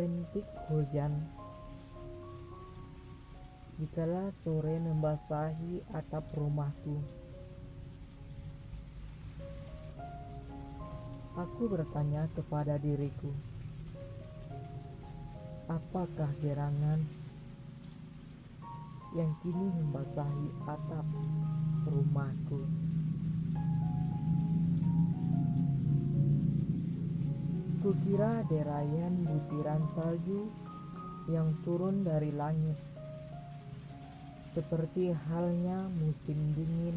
rintik hujan dikala sore membasahi atap rumahku. Aku bertanya kepada diriku, apakah gerangan yang kini membasahi atap rumahku? Kukira derayan butiran salju yang turun dari langit, seperti halnya musim dingin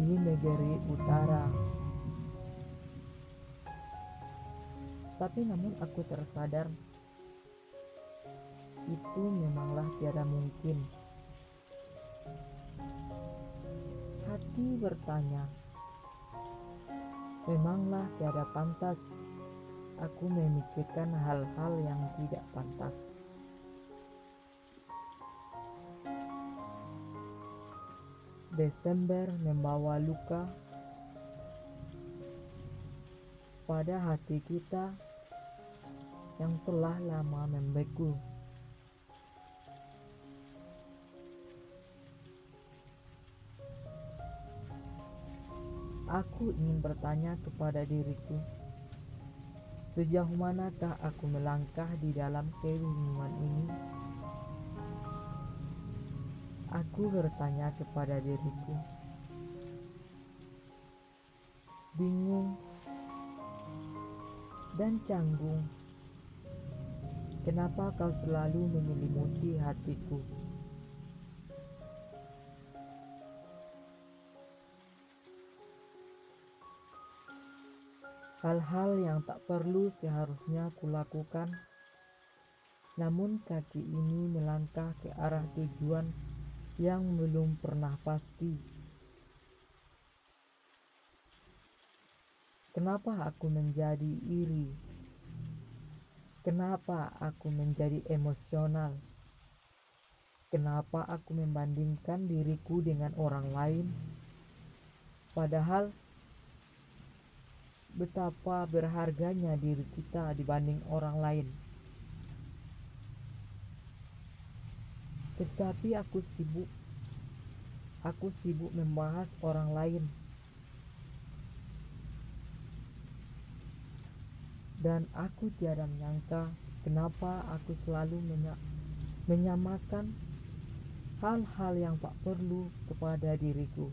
di negeri utara. Tapi namun aku tersadar itu memanglah tiada mungkin. Hati bertanya, memanglah tiada pantas aku memikirkan hal-hal yang tidak pantas. Desember membawa luka pada hati kita yang telah lama membeku. Aku ingin bertanya kepada diriku, sejauh manakah aku melangkah di dalam kebingungan ini? Aku bertanya kepada diriku, bingung dan canggung Kenapa kau selalu menyelimuti hatiku? Hal-hal yang tak perlu seharusnya kulakukan, namun kaki ini melangkah ke arah tujuan yang belum pernah pasti. Kenapa aku menjadi iri? Kenapa aku menjadi emosional? Kenapa aku membandingkan diriku dengan orang lain? Padahal betapa berharganya diri kita dibanding orang lain. Tetapi aku sibuk aku sibuk membahas orang lain dan aku tiada menyangka kenapa aku selalu menya menyamakan hal-hal yang tak perlu kepada diriku.